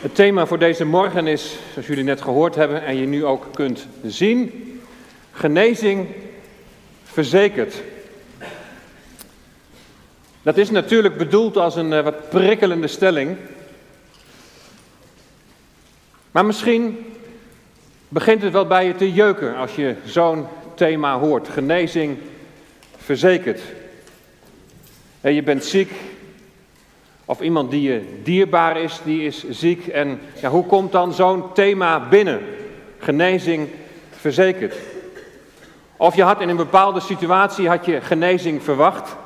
Het thema voor deze morgen is, zoals jullie net gehoord hebben en je nu ook kunt zien, genezing verzekerd. Dat is natuurlijk bedoeld als een uh, wat prikkelende stelling. Maar misschien begint het wel bij je te jeuken als je zo'n thema hoort. Genezing verzekerd. En je bent ziek, of iemand die je dierbaar is, die is ziek. En ja, hoe komt dan zo'n thema binnen? Genezing verzekerd. Of je had in een bepaalde situatie had je genezing verwacht,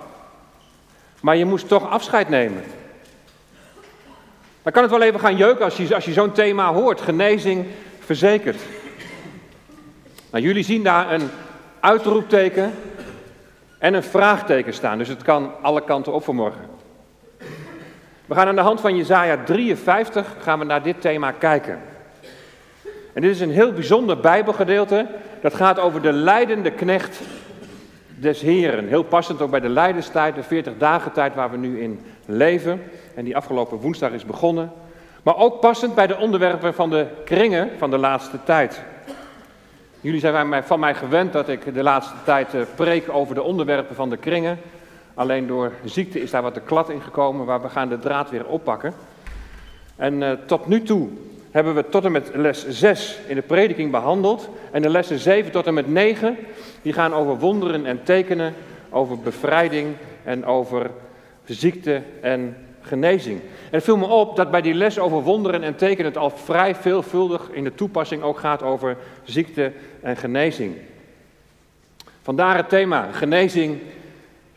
maar je moest toch afscheid nemen. Dan kan het wel even gaan jeuken als je, als je zo'n thema hoort. Genezing verzekerd. Nou, jullie zien daar een uitroepteken en een vraagteken staan. Dus het kan alle kanten op vanmorgen. We gaan aan de hand van Jezaja 53 gaan we naar dit thema kijken. En dit is een heel bijzonder Bijbelgedeelte. Dat gaat over de leidende knecht des Heren. Heel passend ook bij de lijdenstijd, de 40 dagen tijd waar we nu in leven. En die afgelopen woensdag is begonnen. Maar ook passend bij de onderwerpen van de kringen van de laatste tijd. Jullie zijn van mij gewend dat ik de laatste tijd eh, preek over de onderwerpen van de kringen. Alleen door ziekte is daar wat de klad in gekomen, waar we gaan de draad weer oppakken. En uh, tot nu toe hebben we tot en met les 6 in de prediking behandeld. En de lessen 7 tot en met 9, die gaan over wonderen en tekenen, over bevrijding en over ziekte en genezing. En het viel me op dat bij die les over wonderen en tekenen het al vrij veelvuldig in de toepassing ook gaat over ziekte en genezing. Vandaar het thema genezing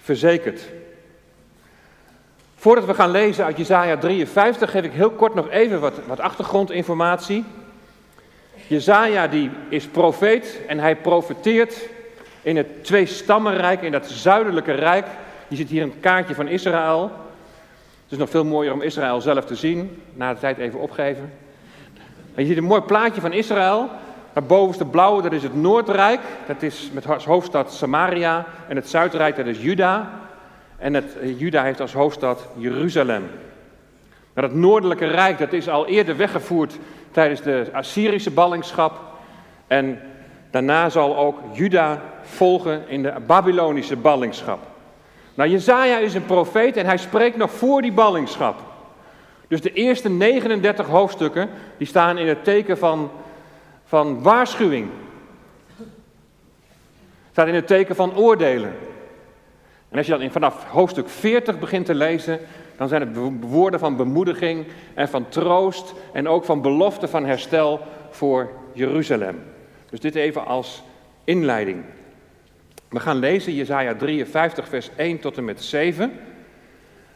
verzekerd. Voordat we gaan lezen uit Jezaja 53 geef ik heel kort nog even wat, wat achtergrondinformatie. Jezaja die is profeet en hij profeteert in het twee-stammenrijk, in dat zuidelijke rijk. Je ziet hier een kaartje van Israël. Het is nog veel mooier om Israël zelf te zien. Na de tijd even opgeven. je ziet een mooi plaatje van Israël. De blauwe, dat is het Noordrijk. Dat is met als hoofdstad Samaria. En het Zuidrijk, dat is Juda. En het, eh, Juda heeft als hoofdstad Jeruzalem. Maar het noordelijke rijk, dat is al eerder weggevoerd tijdens de Assyrische ballingschap. En daarna zal ook Juda volgen in de Babylonische ballingschap. Nou, Jezaja is een profeet en hij spreekt nog voor die ballingschap. Dus de eerste 39 hoofdstukken, die staan in het teken van van waarschuwing. Staat in het teken van oordelen. En als je dan vanaf hoofdstuk 40 begint te lezen, dan zijn het woorden van bemoediging en van troost en ook van belofte van herstel voor Jeruzalem. Dus dit even als inleiding. We gaan lezen Jesaja 53 vers 1 tot en met 7.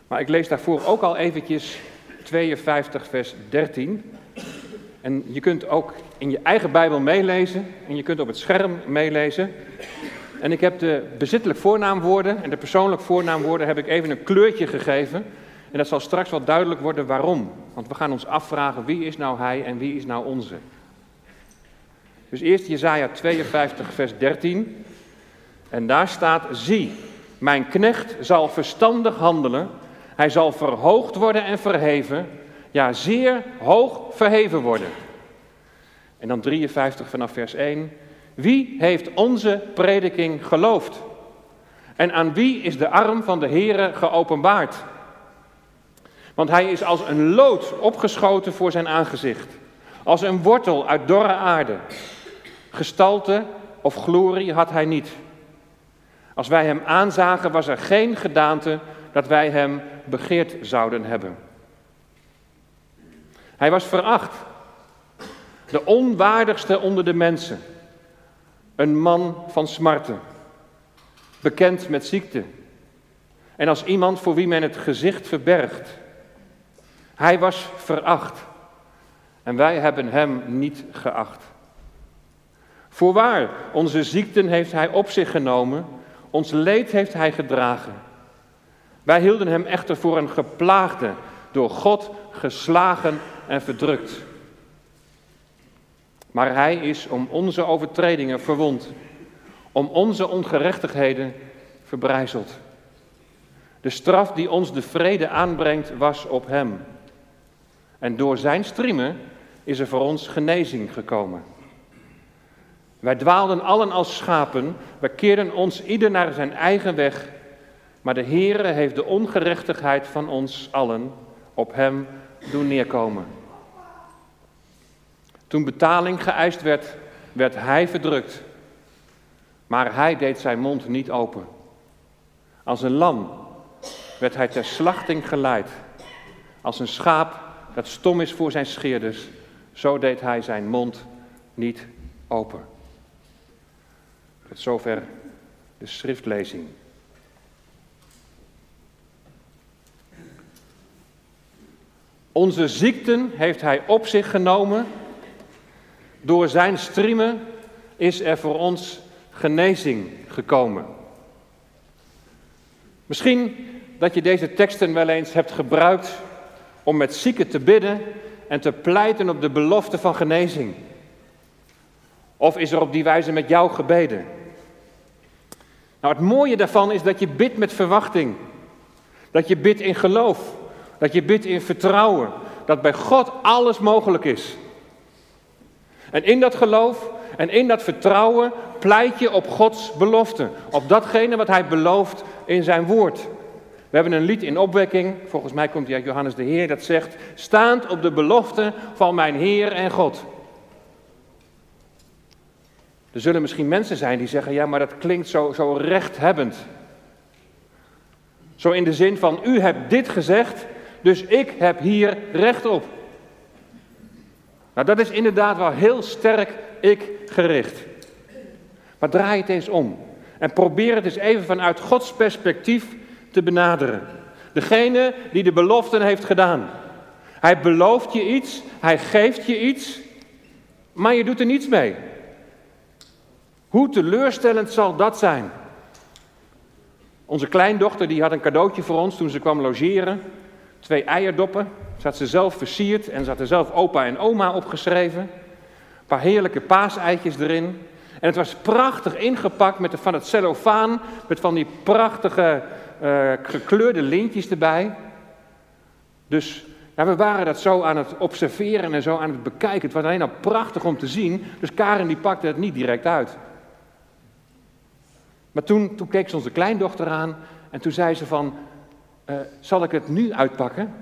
Maar ik lees daarvoor ook al eventjes 52 vers 13. En je kunt ook in je eigen Bijbel meelezen en je kunt op het scherm meelezen. En ik heb de bezittelijk voornaamwoorden en de persoonlijk voornaamwoorden heb ik even een kleurtje gegeven. En dat zal straks wel duidelijk worden waarom. Want we gaan ons afvragen wie is nou hij en wie is nou onze. Dus eerst Jezaja 52 vers 13. En daar staat, zie, mijn knecht zal verstandig handelen. Hij zal verhoogd worden en verheven ja, zeer hoog verheven worden. En dan 53 vanaf vers 1. Wie heeft onze prediking geloofd? En aan wie is de arm van de Heere geopenbaard? Want hij is als een lood opgeschoten voor zijn aangezicht, als een wortel uit dorre aarde. Gestalte of glorie had hij niet. Als wij hem aanzagen, was er geen gedaante dat wij hem begeerd zouden hebben. Hij was veracht. De onwaardigste onder de mensen. Een man van smarten. Bekend met ziekte. En als iemand voor wie men het gezicht verbergt. Hij was veracht. En wij hebben hem niet geacht. Voorwaar, onze ziekten heeft hij op zich genomen. Ons leed heeft hij gedragen. Wij hielden hem echter voor een geplaagde, door God geslagen en verdrukt. Maar hij is om onze overtredingen verwond, om onze ongerechtigheden verbrijzeld. De straf die ons de vrede aanbrengt was op hem. En door zijn striemen is er voor ons genezing gekomen. Wij dwaalden allen als schapen, wij keerden ons ieder naar zijn eigen weg, maar de Heere heeft de ongerechtigheid van ons allen op hem doen neerkomen. Toen betaling geëist werd, werd hij verdrukt, maar hij deed zijn mond niet open. Als een lam werd hij ter slachting geleid. Als een schaap dat stom is voor zijn scheerders, zo deed hij zijn mond niet open. Tot zover de schriftlezing. Onze ziekten heeft hij op zich genomen. Door zijn striemen is er voor ons genezing gekomen. Misschien dat je deze teksten wel eens hebt gebruikt om met zieken te bidden en te pleiten op de belofte van genezing. Of is er op die wijze met jou gebeden? Nou, het mooie daarvan is dat je bidt met verwachting. Dat je bidt in geloof. Dat je bidt in vertrouwen. Dat bij God alles mogelijk is. En in dat geloof en in dat vertrouwen pleit je op Gods belofte. Op datgene wat Hij belooft in zijn woord. We hebben een lied in opwekking, volgens mij komt hij uit Johannes de Heer, dat zegt: Staand op de belofte van mijn Heer en God. Er zullen misschien mensen zijn die zeggen: Ja, maar dat klinkt zo, zo rechthebbend. Zo in de zin van: U hebt dit gezegd, dus ik heb hier recht op. Nou, dat is inderdaad wel heel sterk ik gericht. Maar draai het eens om. En probeer het eens even vanuit Gods perspectief te benaderen. Degene die de beloften heeft gedaan. Hij belooft je iets, hij geeft je iets, maar je doet er niets mee. Hoe teleurstellend zal dat zijn? Onze kleindochter die had een cadeautje voor ons toen ze kwam logeren. Twee eierdoppen. Had ze zelf versierd en had er zelf opa en oma opgeschreven. Een paar heerlijke paaseitjes erin. En het was prachtig ingepakt met van het cellofaan, met van die prachtige uh, gekleurde lintjes erbij. Dus we waren dat zo aan het observeren en zo aan het bekijken. Het was alleen al prachtig om te zien. Dus Karen die pakte het niet direct uit. Maar toen, toen keek ze onze kleindochter aan en toen zei ze van, uh, zal ik het nu uitpakken?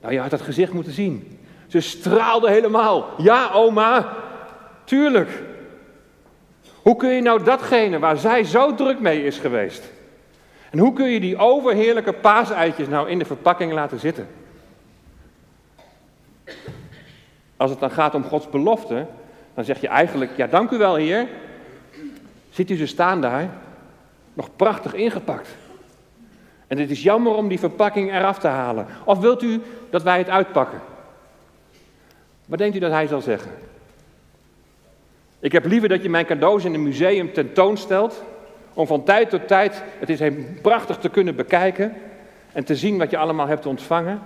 Nou, je had het gezicht moeten zien. Ze straalde helemaal. Ja, oma, tuurlijk. Hoe kun je nou datgene waar zij zo druk mee is geweest, en hoe kun je die overheerlijke paaseitjes nou in de verpakking laten zitten? Als het dan gaat om Gods belofte, dan zeg je eigenlijk, ja dank u wel heer. Ziet u ze staan daar, nog prachtig ingepakt. En het is jammer om die verpakking eraf te halen. Of wilt u dat wij het uitpakken? Wat denkt u dat hij zal zeggen? Ik heb liever dat je mijn cadeaus in een museum tentoonstelt, om van tijd tot tijd het is prachtig te kunnen bekijken en te zien wat je allemaal hebt ontvangen.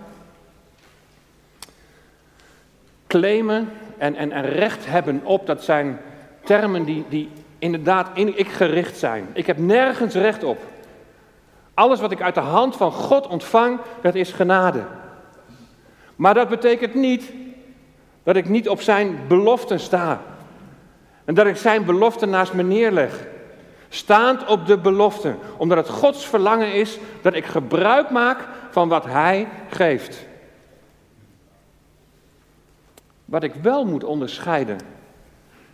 Claimen en, en, en recht hebben op, dat zijn termen die, die inderdaad in ik gericht zijn. Ik heb nergens recht op. Alles wat ik uit de hand van God ontvang, dat is genade. Maar dat betekent niet dat ik niet op zijn beloften sta. En dat ik zijn beloften naast me neerleg. Staand op de belofte, omdat het Gods verlangen is dat ik gebruik maak van wat Hij geeft. Wat ik wel moet onderscheiden,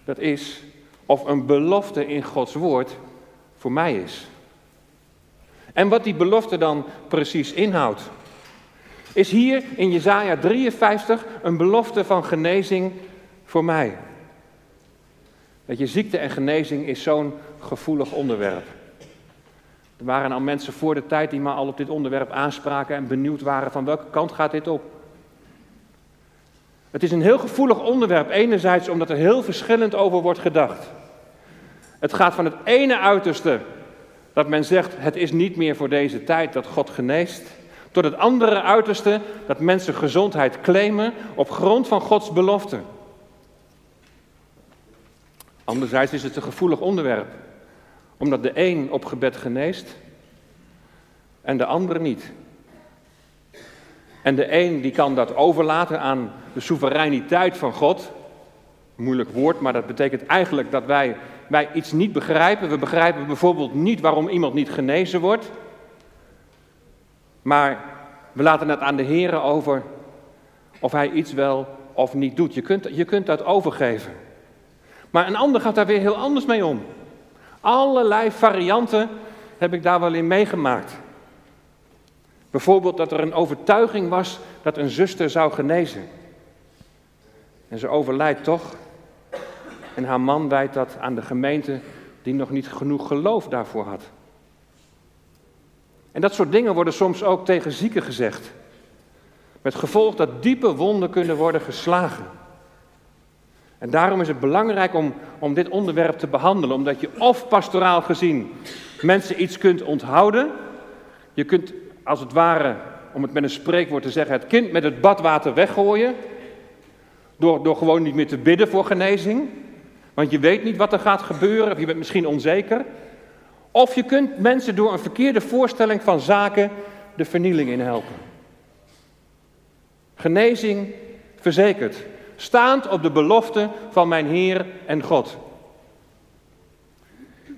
dat is of een belofte in Gods woord voor mij is. En wat die belofte dan precies inhoudt. Is hier in Jesaja 53 een belofte van genezing voor mij. Dat je, ziekte en genezing is zo'n gevoelig onderwerp. Er waren al mensen voor de tijd die maar al op dit onderwerp aanspraken en benieuwd waren van welke kant gaat dit op. Het is een heel gevoelig onderwerp, enerzijds omdat er heel verschillend over wordt gedacht. Het gaat van het ene uiterste, dat men zegt het is niet meer voor deze tijd dat God geneest, tot het andere uiterste dat mensen gezondheid claimen op grond van Gods belofte. Anderzijds is het een gevoelig onderwerp, omdat de een op gebed geneest en de andere niet. En de een die kan dat overlaten aan de soevereiniteit van God. Moeilijk woord, maar dat betekent eigenlijk dat wij, wij iets niet begrijpen. We begrijpen bijvoorbeeld niet waarom iemand niet genezen wordt. Maar we laten het aan de Heer over of hij iets wel of niet doet. Je kunt, je kunt dat overgeven. Maar een ander gaat daar weer heel anders mee om. Allerlei varianten heb ik daar wel in meegemaakt. Bijvoorbeeld dat er een overtuiging was dat een zuster zou genezen. En ze overlijdt toch. En haar man wijt dat aan de gemeente die nog niet genoeg geloof daarvoor had. En dat soort dingen worden soms ook tegen zieken gezegd. Met gevolg dat diepe wonden kunnen worden geslagen. En daarom is het belangrijk om, om dit onderwerp te behandelen, omdat je of pastoraal gezien mensen iets kunt onthouden. Je kunt als het ware, om het met een spreekwoord te zeggen, het kind met het badwater weggooien. Door, door gewoon niet meer te bidden voor genezing. Want je weet niet wat er gaat gebeuren, of je bent misschien onzeker. Of je kunt mensen door een verkeerde voorstelling van zaken de vernieling in helpen. Genezing verzekerd, staand op de belofte van mijn Heer en God.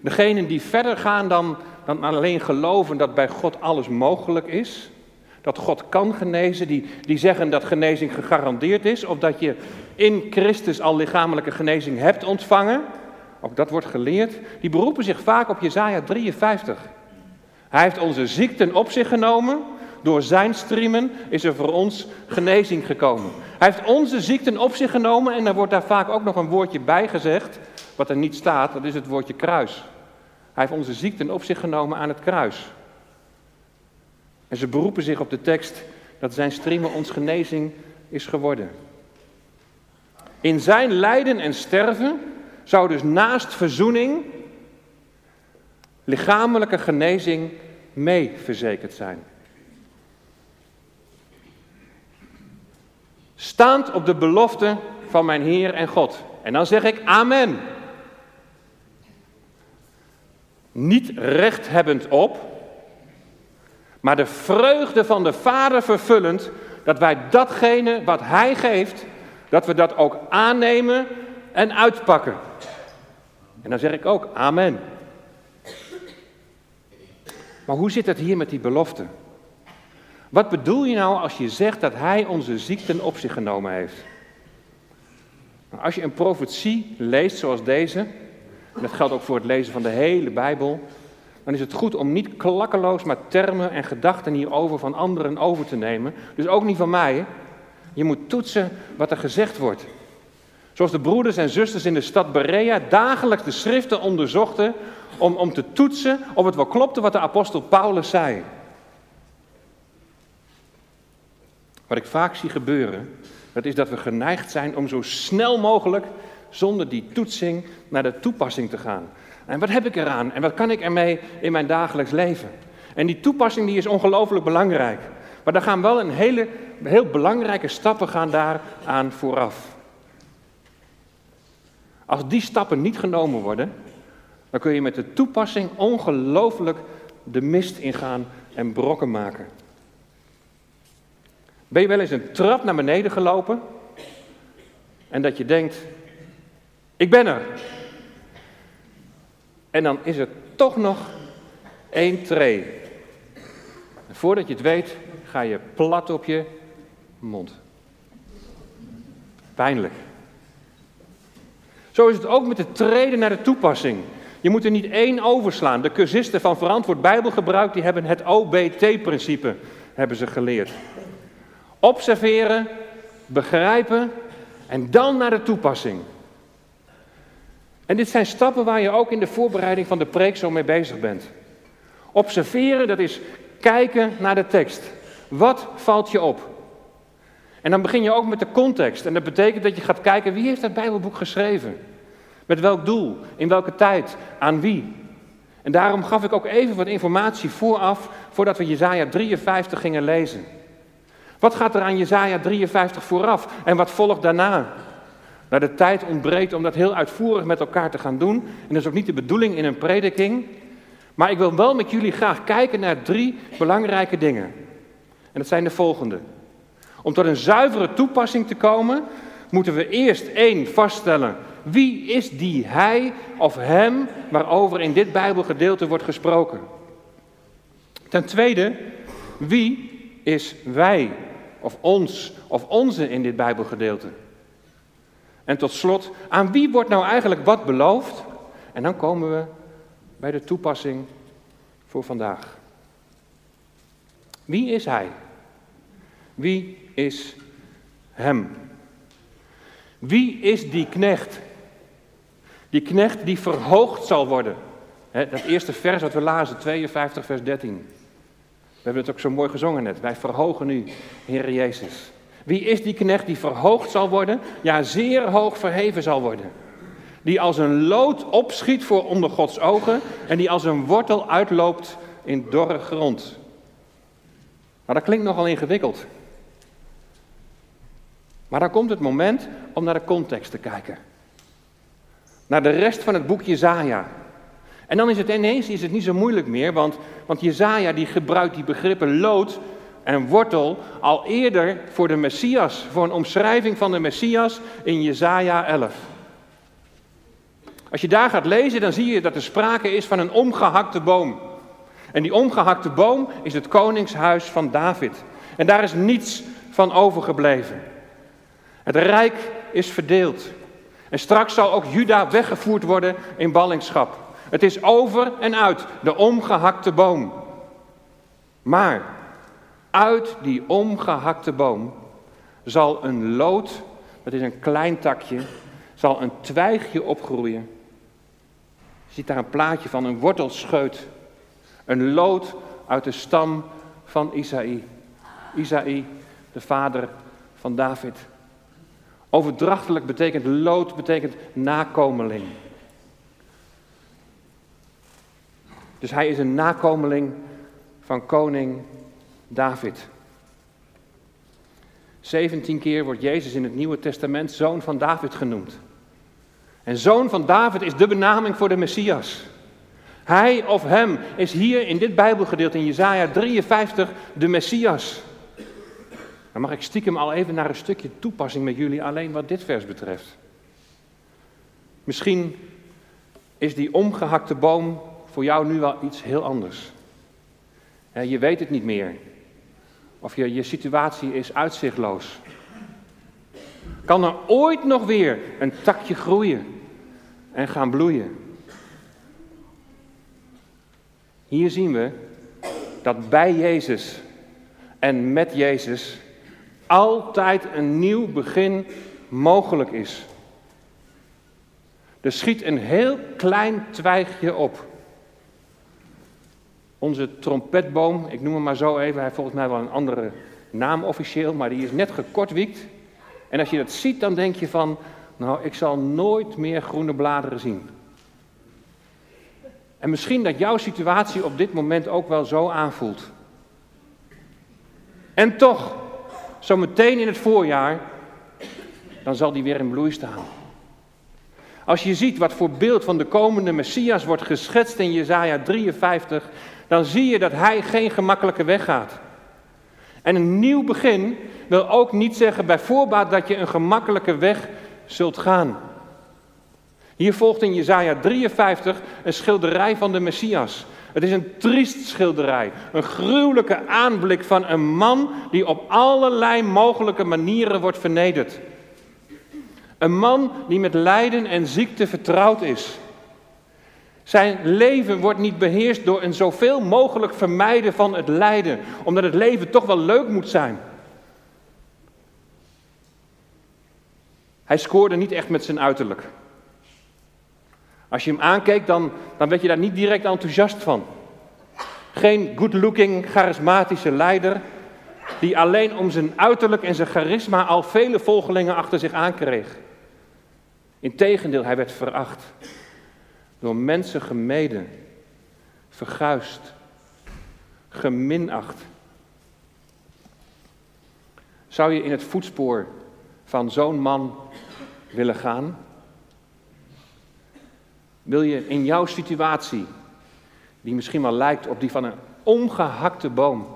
Degenen die verder gaan dan, dan alleen geloven dat bij God alles mogelijk is, dat God kan genezen, die, die zeggen dat genezing gegarandeerd is, of dat je in Christus al lichamelijke genezing hebt ontvangen, ook dat wordt geleerd, die beroepen zich vaak op Jezaja 53. Hij heeft onze ziekten op zich genomen, door zijn striemen is er voor ons genezing gekomen. Hij heeft onze ziekten op zich genomen en er wordt daar vaak ook nog een woordje bij gezegd, wat er niet staat, dat is het woordje kruis. Hij heeft onze ziekten op zich genomen aan het kruis. En ze beroepen zich op de tekst dat zijn striemen ons genezing is geworden. In zijn lijden en sterven zou dus naast verzoening lichamelijke genezing mee verzekerd zijn. Staand op de belofte van mijn Heer en God. En dan zeg ik Amen. Niet rechthebbend op, maar de vreugde van de Vader vervullend, dat wij datgene wat Hij geeft, dat we dat ook aannemen en uitpakken. En dan zeg ik ook Amen. Maar hoe zit het hier met die belofte? Wat bedoel je nou als je zegt dat Hij onze ziekten op zich genomen heeft? Nou, als je een profetie leest zoals deze, en dat geldt ook voor het lezen van de hele Bijbel, dan is het goed om niet klakkeloos maar termen en gedachten hierover van anderen over te nemen. Dus ook niet van mij. Je moet toetsen wat er gezegd wordt. Zoals de broeders en zusters in de stad Berea dagelijks de schriften onderzochten om, om te toetsen of het wel klopte wat de apostel Paulus zei. Wat ik vaak zie gebeuren, dat is dat we geneigd zijn om zo snel mogelijk zonder die toetsing naar de toepassing te gaan. En wat heb ik eraan en wat kan ik ermee in mijn dagelijks leven? En die toepassing die is ongelooflijk belangrijk. Maar daar gaan wel een hele, heel belangrijke stappen gaan daar aan vooraf. Als die stappen niet genomen worden, dan kun je met de toepassing ongelooflijk de mist ingaan en brokken maken. Ben je wel eens een trap naar beneden gelopen en dat je denkt, ik ben er. En dan is er toch nog één tree. En voordat je het weet, ga je plat op je mond. Pijnlijk. Zo is het ook met de treden naar de toepassing. Je moet er niet één overslaan. De cursisten van verantwoord Bijbelgebruik die hebben het OBT-principe hebben ze geleerd. Observeren, begrijpen en dan naar de toepassing. En dit zijn stappen waar je ook in de voorbereiding van de preek zo mee bezig bent. Observeren, dat is kijken naar de tekst. Wat valt je op? En dan begin je ook met de context. En dat betekent dat je gaat kijken wie heeft het Bijbelboek geschreven? Met welk doel? In welke tijd? Aan wie? En daarom gaf ik ook even wat informatie vooraf, voordat we Jezaja 53 gingen lezen. Wat gaat er aan Jezaja 53 vooraf en wat volgt daarna? De tijd ontbreekt om dat heel uitvoerig met elkaar te gaan doen. En dat is ook niet de bedoeling in een prediking. Maar ik wil wel met jullie graag kijken naar drie belangrijke dingen. En dat zijn de volgende. Om tot een zuivere toepassing te komen, moeten we eerst één vaststellen. Wie is die hij of hem waarover in dit Bijbelgedeelte wordt gesproken? Ten tweede, wie is wij of ons of onze in dit Bijbelgedeelte? En tot slot, aan wie wordt nou eigenlijk wat beloofd? En dan komen we bij de toepassing voor vandaag. Wie is hij? Wie is hem? Wie is die knecht? Die knecht die verhoogd zal worden. dat eerste vers wat we lazen, 52 vers 13. We hebben het ook zo mooi gezongen net. Wij verhogen u, Heer Jezus. Wie is die knecht die verhoogd zal worden? Ja, zeer hoog verheven zal worden. Die als een lood opschiet voor onder Gods ogen en die als een wortel uitloopt in dorre grond. Maar dat klinkt nogal ingewikkeld. Maar dan komt het moment om naar de context te kijken. Naar de rest van het boek Jezaja. En dan is het ineens is het niet zo moeilijk meer, want, want Jezaja die gebruikt die begrippen lood en wortel al eerder voor de Messias, voor een omschrijving van de Messias in Jezaja 11. Als je daar gaat lezen, dan zie je dat er sprake is van een omgehakte boom. En die omgehakte boom is het koningshuis van David. En daar is niets van overgebleven. Het rijk is verdeeld. En straks zal ook Juda weggevoerd worden in ballingschap. Het is over en uit, de omgehakte boom. Maar uit die omgehakte boom zal een lood, dat is een klein takje, zal een twijgje opgroeien. Je ziet daar een plaatje van, een wortelscheut. Een lood uit de stam van Isaïe. Isaïe, de vader van David. Overdrachtelijk betekent lood, betekent nakomeling. Dus hij is een nakomeling van koning David. 17 keer wordt Jezus in het Nieuwe Testament zoon van David genoemd. En zoon van David is de benaming voor de Messias. Hij of hem is hier in dit Bijbelgedeelte in Jesaja 53 de Messias. Dan mag ik stiekem al even naar een stukje toepassing met jullie alleen wat dit vers betreft. Misschien is die omgehakte boom voor jou nu wel iets heel anders. Je weet het niet meer. Of je, je situatie is uitzichtloos. Kan er ooit nog weer een takje groeien en gaan bloeien? Hier zien we dat bij Jezus en met Jezus altijd een nieuw begin mogelijk is. Er schiet een heel klein twijgje op. Onze trompetboom, ik noem hem maar zo even, hij heeft volgens mij wel een andere naam officieel, maar die is net gekortwiekt. En als je dat ziet, dan denk je van, nou, ik zal nooit meer groene bladeren zien. En misschien dat jouw situatie op dit moment ook wel zo aanvoelt. En toch, zo meteen in het voorjaar, dan zal die weer in bloei staan. Als je ziet wat voor beeld van de komende Messias wordt geschetst in Jesaja 53, dan zie je dat hij geen gemakkelijke weg gaat. En een nieuw begin wil ook niet zeggen bij voorbaat dat je een gemakkelijke weg zult gaan. Hier volgt in Jesaja 53 een schilderij van de Messias. Het is een triest schilderij, een gruwelijke aanblik van een man die op allerlei mogelijke manieren wordt vernederd. Een man die met lijden en ziekte vertrouwd is. Zijn leven wordt niet beheerst door een zoveel mogelijk vermijden van het lijden, omdat het leven toch wel leuk moet zijn. Hij scoorde niet echt met zijn uiterlijk. Als je hem aankeek, dan, dan werd je daar niet direct enthousiast van. Geen good-looking, charismatische leider, die alleen om zijn uiterlijk en zijn charisma al vele volgelingen achter zich aankreeg. Integendeel, hij werd veracht. Door mensen gemeden, verguist, geminacht. Zou je in het voetspoor van zo'n man willen gaan? Wil je in jouw situatie, die misschien wel lijkt op die van een omgehakte boom,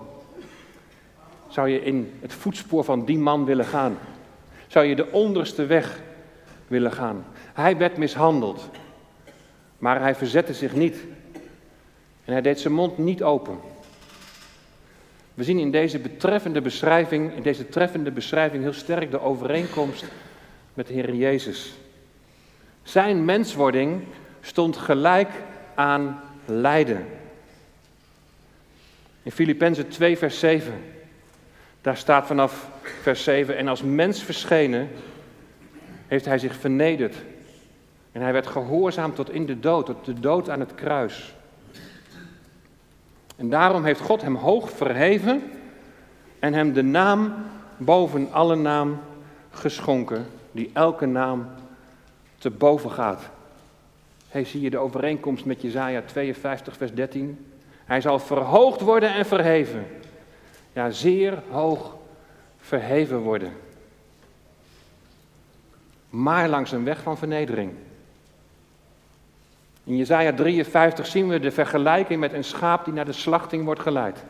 Zou je in het voetspoor van die man willen gaan? Zou je de onderste weg willen gaan? Hij werd mishandeld, maar hij verzette zich niet. En hij deed zijn mond niet open. We zien in deze betreffende beschrijving, in deze treffende beschrijving heel sterk de overeenkomst met de Heer Jezus. Zijn menswording stond gelijk aan lijden. In Filippenzen 2, vers 7, daar staat vanaf vers 7, en als mens verschenen, heeft hij zich vernederd. En hij werd gehoorzaam tot in de dood, tot de dood aan het kruis. En daarom heeft God hem hoog verheven en hem de naam boven alle naam geschonken, die elke naam te boven gaat. Hey, zie je de overeenkomst met Jezaja 52, vers 13? Hij zal verhoogd worden en verheven. Ja, zeer hoog verheven worden. Maar langs een weg van vernedering. In Jezaja 53 zien we de vergelijking met een schaap die naar de slachting wordt geleid.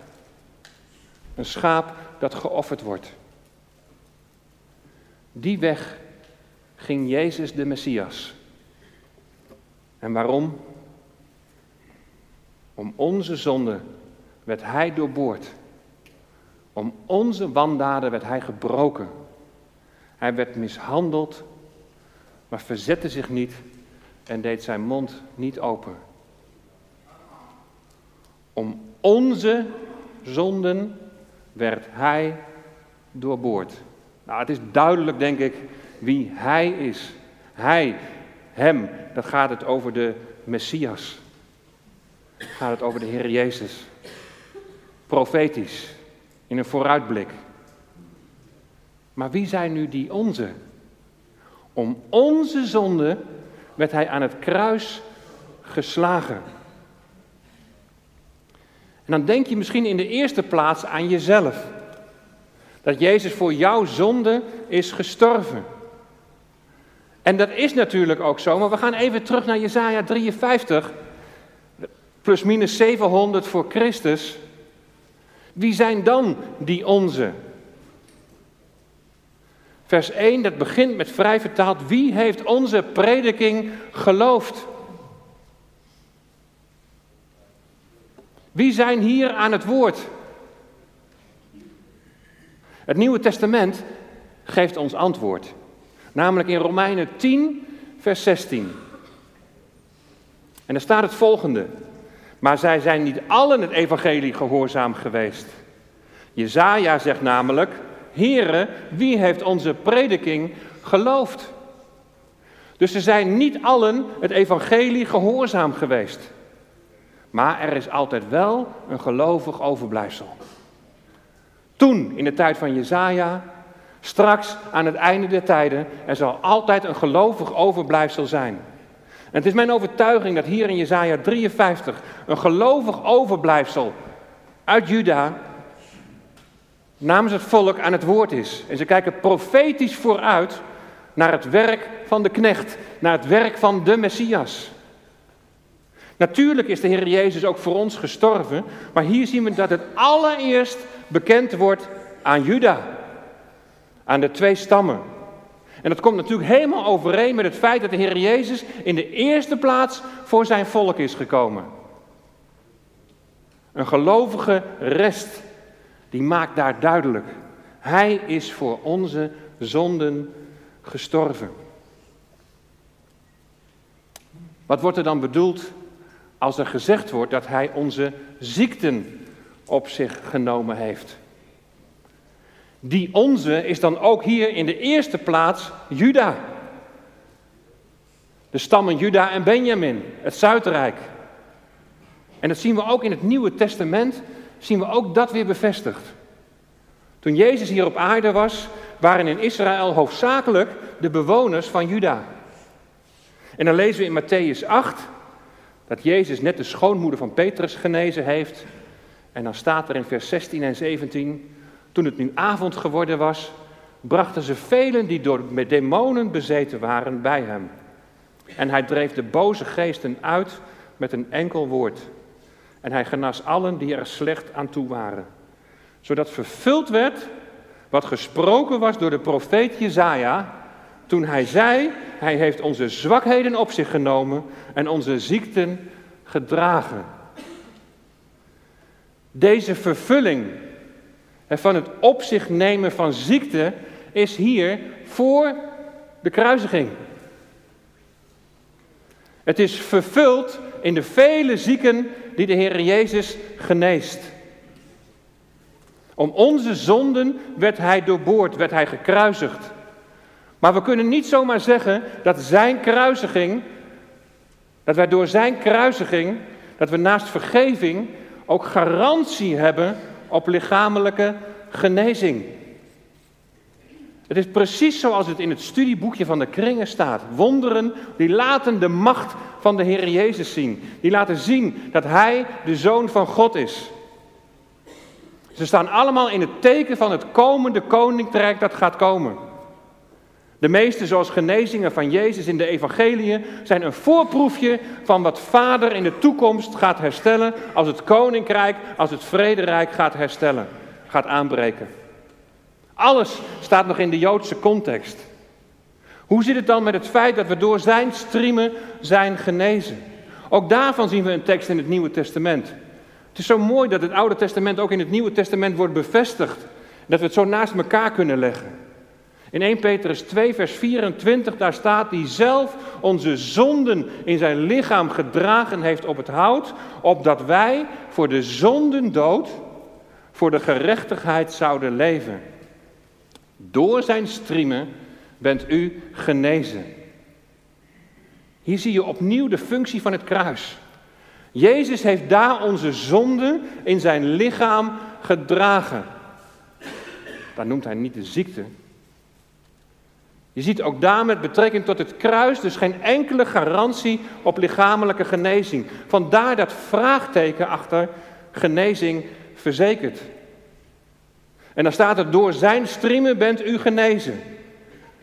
Een schaap dat geofferd wordt. Die weg ging Jezus de Messias. En waarom? Om onze zonde werd hij doorboord. Om onze wandaden werd hij gebroken. Hij werd mishandeld, maar verzette zich niet en deed zijn mond niet open. Om onze zonden werd hij doorboord. Nou, het is duidelijk, denk ik, wie hij is. Hij, hem, dan gaat het over de Messias. Gaat het over de Heer Jezus. Profetisch, in een vooruitblik. Maar wie zijn nu die onze? Om onze zonde werd hij aan het kruis geslagen. En dan denk je misschien in de eerste plaats aan jezelf. Dat Jezus voor jouw zonde is gestorven. En dat is natuurlijk ook zo, maar we gaan even terug naar Jesaja 53, plus minus 700 voor Christus. Wie zijn dan die onze? Vers 1, dat begint met vrij vertaald, wie heeft onze prediking geloofd? Wie zijn hier aan het woord? Het Nieuwe Testament geeft ons antwoord. Namelijk in Romeinen 10, vers 16. En er staat het volgende. Maar zij zijn niet allen het evangelie gehoorzaam geweest. Jezaja zegt namelijk, Here, wie heeft onze prediking geloofd? Dus ze zijn niet allen het evangelie gehoorzaam geweest. Maar er is altijd wel een gelovig overblijfsel. Toen, in de tijd van Jezaja, straks aan het einde der tijden, er zal altijd een gelovig overblijfsel zijn. En het is mijn overtuiging dat hier in Jezaja 53 een gelovig overblijfsel uit Juda namens het volk aan het woord is. En ze kijken profetisch vooruit naar het werk van de knecht, naar het werk van de Messias. Natuurlijk is de Heer Jezus ook voor ons gestorven, maar hier zien we dat het allereerst bekend wordt aan Juda, aan de twee stammen. En dat komt natuurlijk helemaal overeen met het feit dat de Heer Jezus in de eerste plaats voor zijn volk is gekomen. Een gelovige rest die maakt daar duidelijk. Hij is voor onze zonden gestorven. Wat wordt er dan bedoeld als er gezegd wordt dat hij onze ziekten op zich genomen heeft? Die onze is dan ook hier in de eerste plaats Juda. De stammen Juda en Benjamin, het Zuidrijk. En dat zien we ook in het Nieuwe Testament zien we ook dat weer bevestigd. Toen Jezus hier op aarde was, waren in Israël hoofdzakelijk de bewoners van Juda. En dan lezen we in Matthäus 8 dat Jezus net de schoonmoeder van Petrus genezen heeft. En dan staat er in vers 16 en 17, toen het nu avond geworden was, brachten ze velen die door demonen bezeten waren bij hem. En hij dreef de boze geesten uit met een enkel woord. En hij genas allen die er slecht aan toe waren. Zodat vervuld werd wat gesproken was door de profeet Jezaja toen hij zei, hij heeft onze zwakheden op zich genomen en onze ziekten gedragen. Deze vervulling van het op zich nemen van ziekte is hier voor de kruisiging. Het is vervuld in de vele zieken die de Heer Jezus geneest. Om onze zonden werd hij doorboord, werd hij gekruisigd. Maar we kunnen niet zomaar zeggen dat zijn kruisiging, dat wij door zijn kruisiging, dat we naast vergeving ook garantie hebben op lichamelijke genezing. Het is precies zoals het in het studieboekje van de kringen staat. Wonderen die laten de macht van de Heer Jezus zien. Die laten zien dat Hij de Zoon van God is. Ze staan allemaal in het teken van het komende koninkrijk dat gaat komen. De meeste, zoals genezingen van Jezus in de evangeliën, zijn een voorproefje van wat Vader in de toekomst gaat herstellen als het koninkrijk, als het vrederijk gaat herstellen, gaat aanbreken. Alles staat nog in de Joodse context. Hoe zit het dan met het feit dat we door zijn striemen zijn genezen? Ook daarvan zien we een tekst in het Nieuwe Testament. Het is zo mooi dat het Oude Testament ook in het Nieuwe Testament wordt bevestigd. Dat we het zo naast elkaar kunnen leggen. In 1 Petrus 2, vers 24, daar staat die zelf onze zonden in zijn lichaam gedragen heeft op het hout, opdat wij voor de zonden dood, voor de gerechtigheid zouden leven. Door zijn striemen bent u genezen. Hier zie je opnieuw de functie van het kruis. Jezus heeft daar onze zonden in zijn lichaam gedragen. Daar noemt hij niet de ziekte, je ziet ook daar met betrekking tot het kruis dus geen enkele garantie op lichamelijke genezing. Vandaar dat vraagteken achter genezing verzekerd. En dan staat er, door zijn striemen bent u genezen.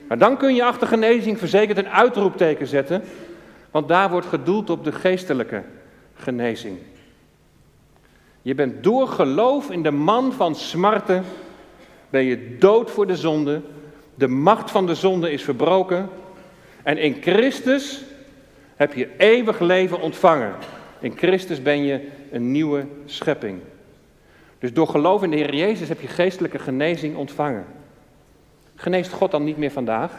Maar dan kun je achter genezing verzekerd een uitroepteken zetten, want daar wordt gedoeld op de geestelijke genezing. Je bent door geloof in de man van smarten, ben je dood voor de zonde, de macht van de zonde is verbroken. En in Christus heb je eeuwig leven ontvangen. In Christus ben je een nieuwe schepping. Dus door geloof in de Heer Jezus heb je geestelijke genezing ontvangen. Geneest God dan niet meer vandaag?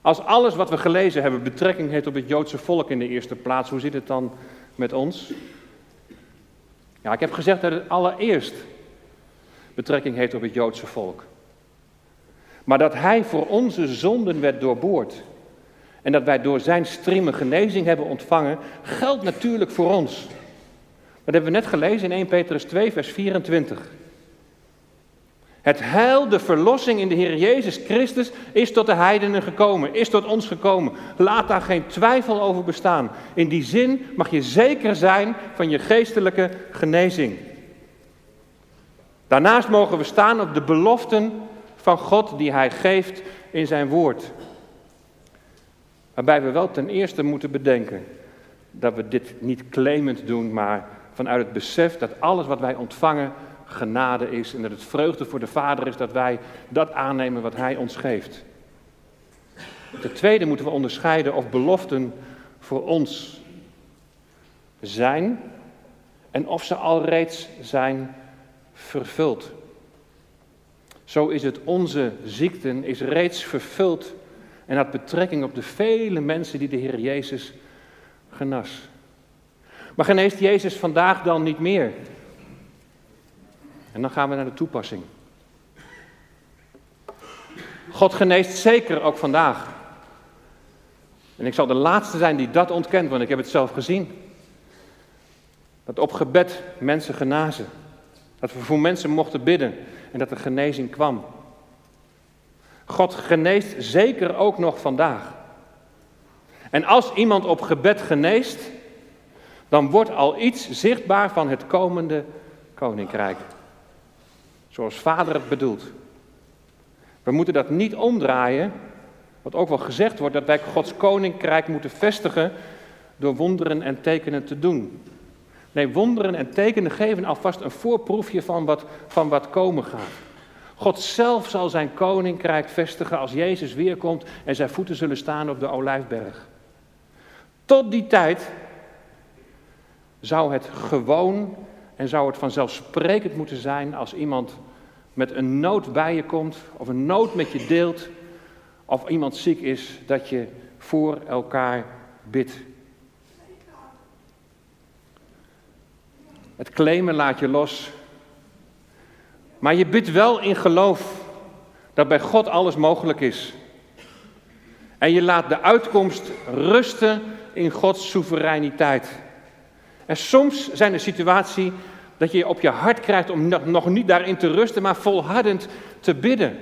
Als alles wat we gelezen hebben betrekking heeft op het Joodse volk in de eerste plaats, hoe zit het dan met ons? Ja, ik heb gezegd dat het allereerst betrekking heeft op het Joodse volk. Maar dat Hij voor onze zonden werd doorboord. En dat wij door Zijn striemen genezing hebben ontvangen, geldt natuurlijk voor ons. Dat hebben we net gelezen in 1 Petrus 2, vers 24. Het heil, de verlossing in de Heer Jezus Christus is tot de heidenen gekomen, is tot ons gekomen. Laat daar geen twijfel over bestaan. In die zin mag je zeker zijn van je geestelijke genezing. Daarnaast mogen we staan op de beloften van God die Hij geeft in zijn woord. Waarbij we wel ten eerste moeten bedenken dat we dit niet claimend doen, maar vanuit het besef dat alles wat wij ontvangen genade is en dat het vreugde voor de Vader is dat wij dat aannemen wat Hij ons geeft. Ten tweede moeten we onderscheiden of beloften voor ons zijn en of ze al reeds zijn vervuld. Zo is het onze ziekten is reeds vervuld en had betrekking op de vele mensen die de Heer Jezus genas. Maar geneest Jezus vandaag dan niet meer? En dan gaan we naar de toepassing. God geneest zeker ook vandaag. En ik zal de laatste zijn die dat ontkent, want ik heb het zelf gezien. Dat op gebed mensen genazen. Dat we voor mensen mochten bidden en dat er genezing kwam. God geneest zeker ook nog vandaag. En als iemand op gebed geneest, dan wordt al iets zichtbaar van het komende koninkrijk. Zoals Vader het bedoelt. We moeten dat niet omdraaien, wat ook wel gezegd wordt, dat wij Gods koninkrijk moeten vestigen door wonderen en tekenen te doen. Nee, wonderen en tekenen geven alvast een voorproefje van wat, van wat komen gaat. God zelf zal zijn koninkrijk vestigen als Jezus weerkomt en zijn voeten zullen staan op de olijfberg. Tot die tijd zou het gewoon en zou het vanzelfsprekend moeten zijn als iemand met een nood bij je komt of een nood met je deelt of iemand ziek is, dat je voor elkaar bidt. Het claimen laat je los. Maar je bidt wel in geloof dat bij God alles mogelijk is. En je laat de uitkomst rusten in Gods soevereiniteit. En soms zijn er situaties dat je op je hart krijgt om nog niet daarin te rusten, maar volhardend te bidden.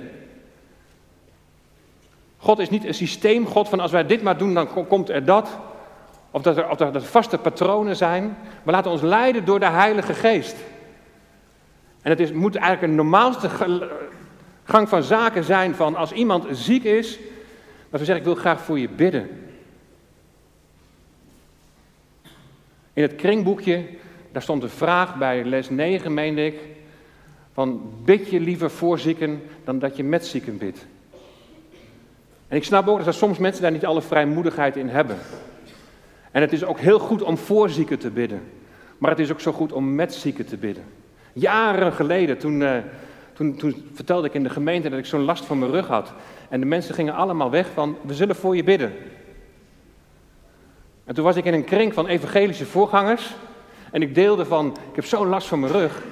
God is niet een systeemgod van als wij dit maar doen, dan komt er dat. Of dat er, dat er vaste patronen zijn. Maar laten ons leiden door de Heilige Geest. En het is, moet eigenlijk een normaalste gang van zaken zijn van als iemand ziek is, dat we zeggen ik wil graag voor je bidden. In het kringboekje, daar stond een vraag bij les 9, meende ik, van bid je liever voor zieken dan dat je met zieken bidt. En ik snap ook dat er soms mensen daar niet alle vrijmoedigheid in hebben. En het is ook heel goed om voor zieken te bidden. Maar het is ook zo goed om met zieken te bidden. Jaren geleden, toen, uh, toen, toen vertelde ik in de gemeente dat ik zo'n last van mijn rug had. En de mensen gingen allemaal weg van, we zullen voor je bidden. En toen was ik in een kring van evangelische voorgangers. En ik deelde van, ik heb zo'n last van mijn rug.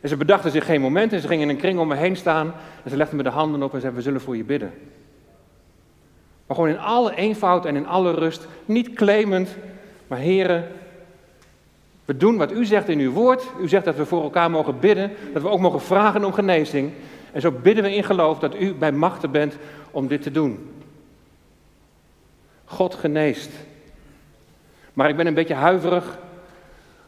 En ze bedachten zich geen moment en ze gingen in een kring om me heen staan. En ze legden me de handen op en zeiden, we zullen voor je bidden. Maar gewoon in alle eenvoud en in alle rust, niet claimend, maar heren, we doen wat u zegt in uw woord. U zegt dat we voor elkaar mogen bidden, dat we ook mogen vragen om genezing. En zo bidden we in geloof dat u bij machten bent om dit te doen. God geneest. Maar ik ben een beetje huiverig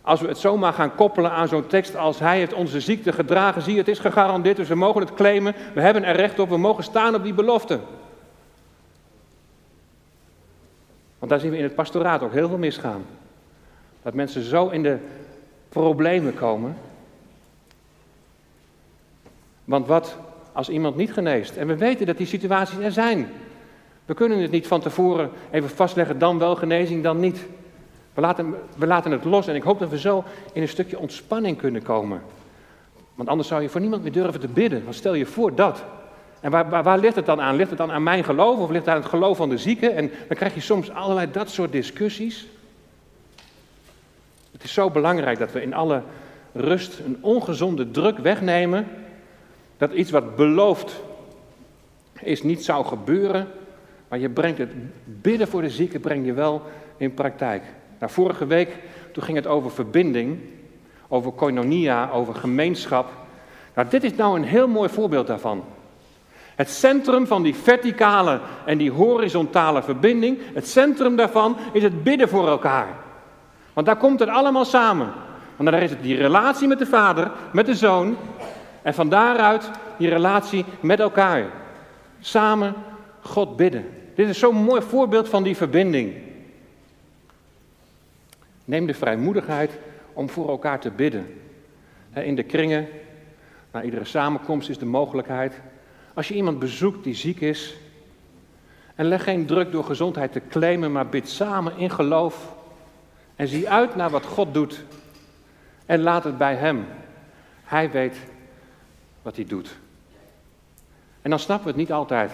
als we het zomaar gaan koppelen aan zo'n tekst als Hij heeft onze ziekte gedragen. Zie, het is gegarandeerd, dus we mogen het claimen. We hebben er recht op, we mogen staan op die belofte. Want daar zien we in het pastoraat ook heel veel misgaan. Dat mensen zo in de problemen komen. Want wat als iemand niet geneest? En we weten dat die situaties er zijn. We kunnen het niet van tevoren even vastleggen, dan wel genezing, dan niet. We laten, we laten het los en ik hoop dat we zo in een stukje ontspanning kunnen komen. Want anders zou je voor niemand meer durven te bidden. Want stel je voor dat. En waar, waar, ligt het dan aan? Ligt het dan aan mijn geloof of ligt het aan het geloof van de zieken? En dan krijg je soms allerlei dat soort discussies. Het is zo belangrijk dat we in alle rust een ongezonde druk wegnemen. Dat iets wat beloofd is niet zou gebeuren. Maar je brengt het bidden voor de zieken breng je wel in praktijk. Nou, vorige week toen ging het over verbinding, over koinonia, over gemeenschap. Nou, dit is nou een heel mooi voorbeeld daarvan. Het centrum van die verticale en die horizontale verbinding, het centrum daarvan is het bidden voor elkaar. Want daar komt het allemaal samen. Want daar is het die relatie met de vader, met de zoon. En van daaruit die relatie met elkaar. Samen God bidden. Dit is zo'n mooi voorbeeld van die verbinding. Neem de vrijmoedigheid om voor elkaar te bidden. In de kringen, na iedere samenkomst is de mogelijkheid. Als je iemand bezoekt die ziek is, en leg geen druk door gezondheid te claimen, maar bid samen in geloof. En zie uit naar wat God doet. En laat het bij Hem. Hij weet wat hij doet. En dan snappen we het niet altijd.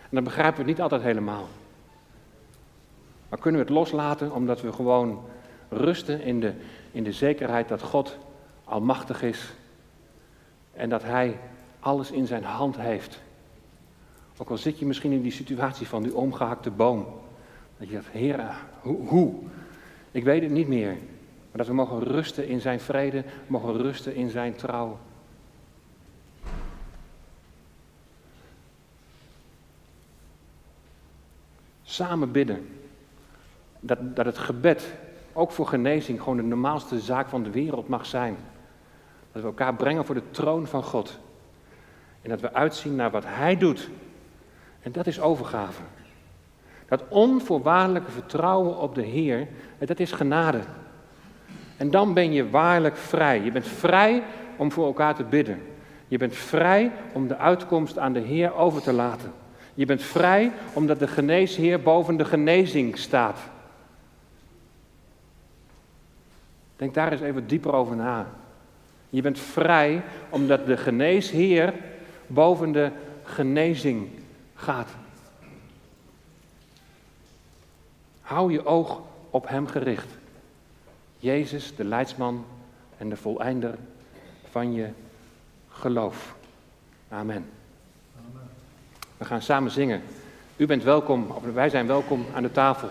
En dan begrijpen we het niet altijd helemaal. Maar kunnen we het loslaten omdat we gewoon rusten in de, in de zekerheid dat God almachtig is en dat Hij alles in zijn hand heeft. Ook al zit je misschien in die situatie van die omgehakte boom. Dat je zegt, Heer, hoe, hoe? Ik weet het niet meer. Maar dat we mogen rusten in zijn vrede, mogen rusten in zijn trouw. Samen bidden. Dat, dat het gebed ook voor genezing gewoon de normaalste zaak van de wereld mag zijn. Dat we elkaar brengen voor de troon van God. En dat we uitzien naar wat Hij doet. En dat is overgave. Dat onvoorwaardelijke vertrouwen op de Heer, dat is genade. En dan ben je waarlijk vrij. Je bent vrij om voor elkaar te bidden. Je bent vrij om de uitkomst aan de Heer over te laten. Je bent vrij omdat de geneesheer boven de genezing staat. Denk daar eens even dieper over na. Je bent vrij omdat de geneesheer boven de genezing gaat. Hou je oog op Hem gericht. Jezus, de leidsman en de voleinder van je geloof. Amen. We gaan samen zingen. U bent welkom, wij zijn welkom aan de tafel.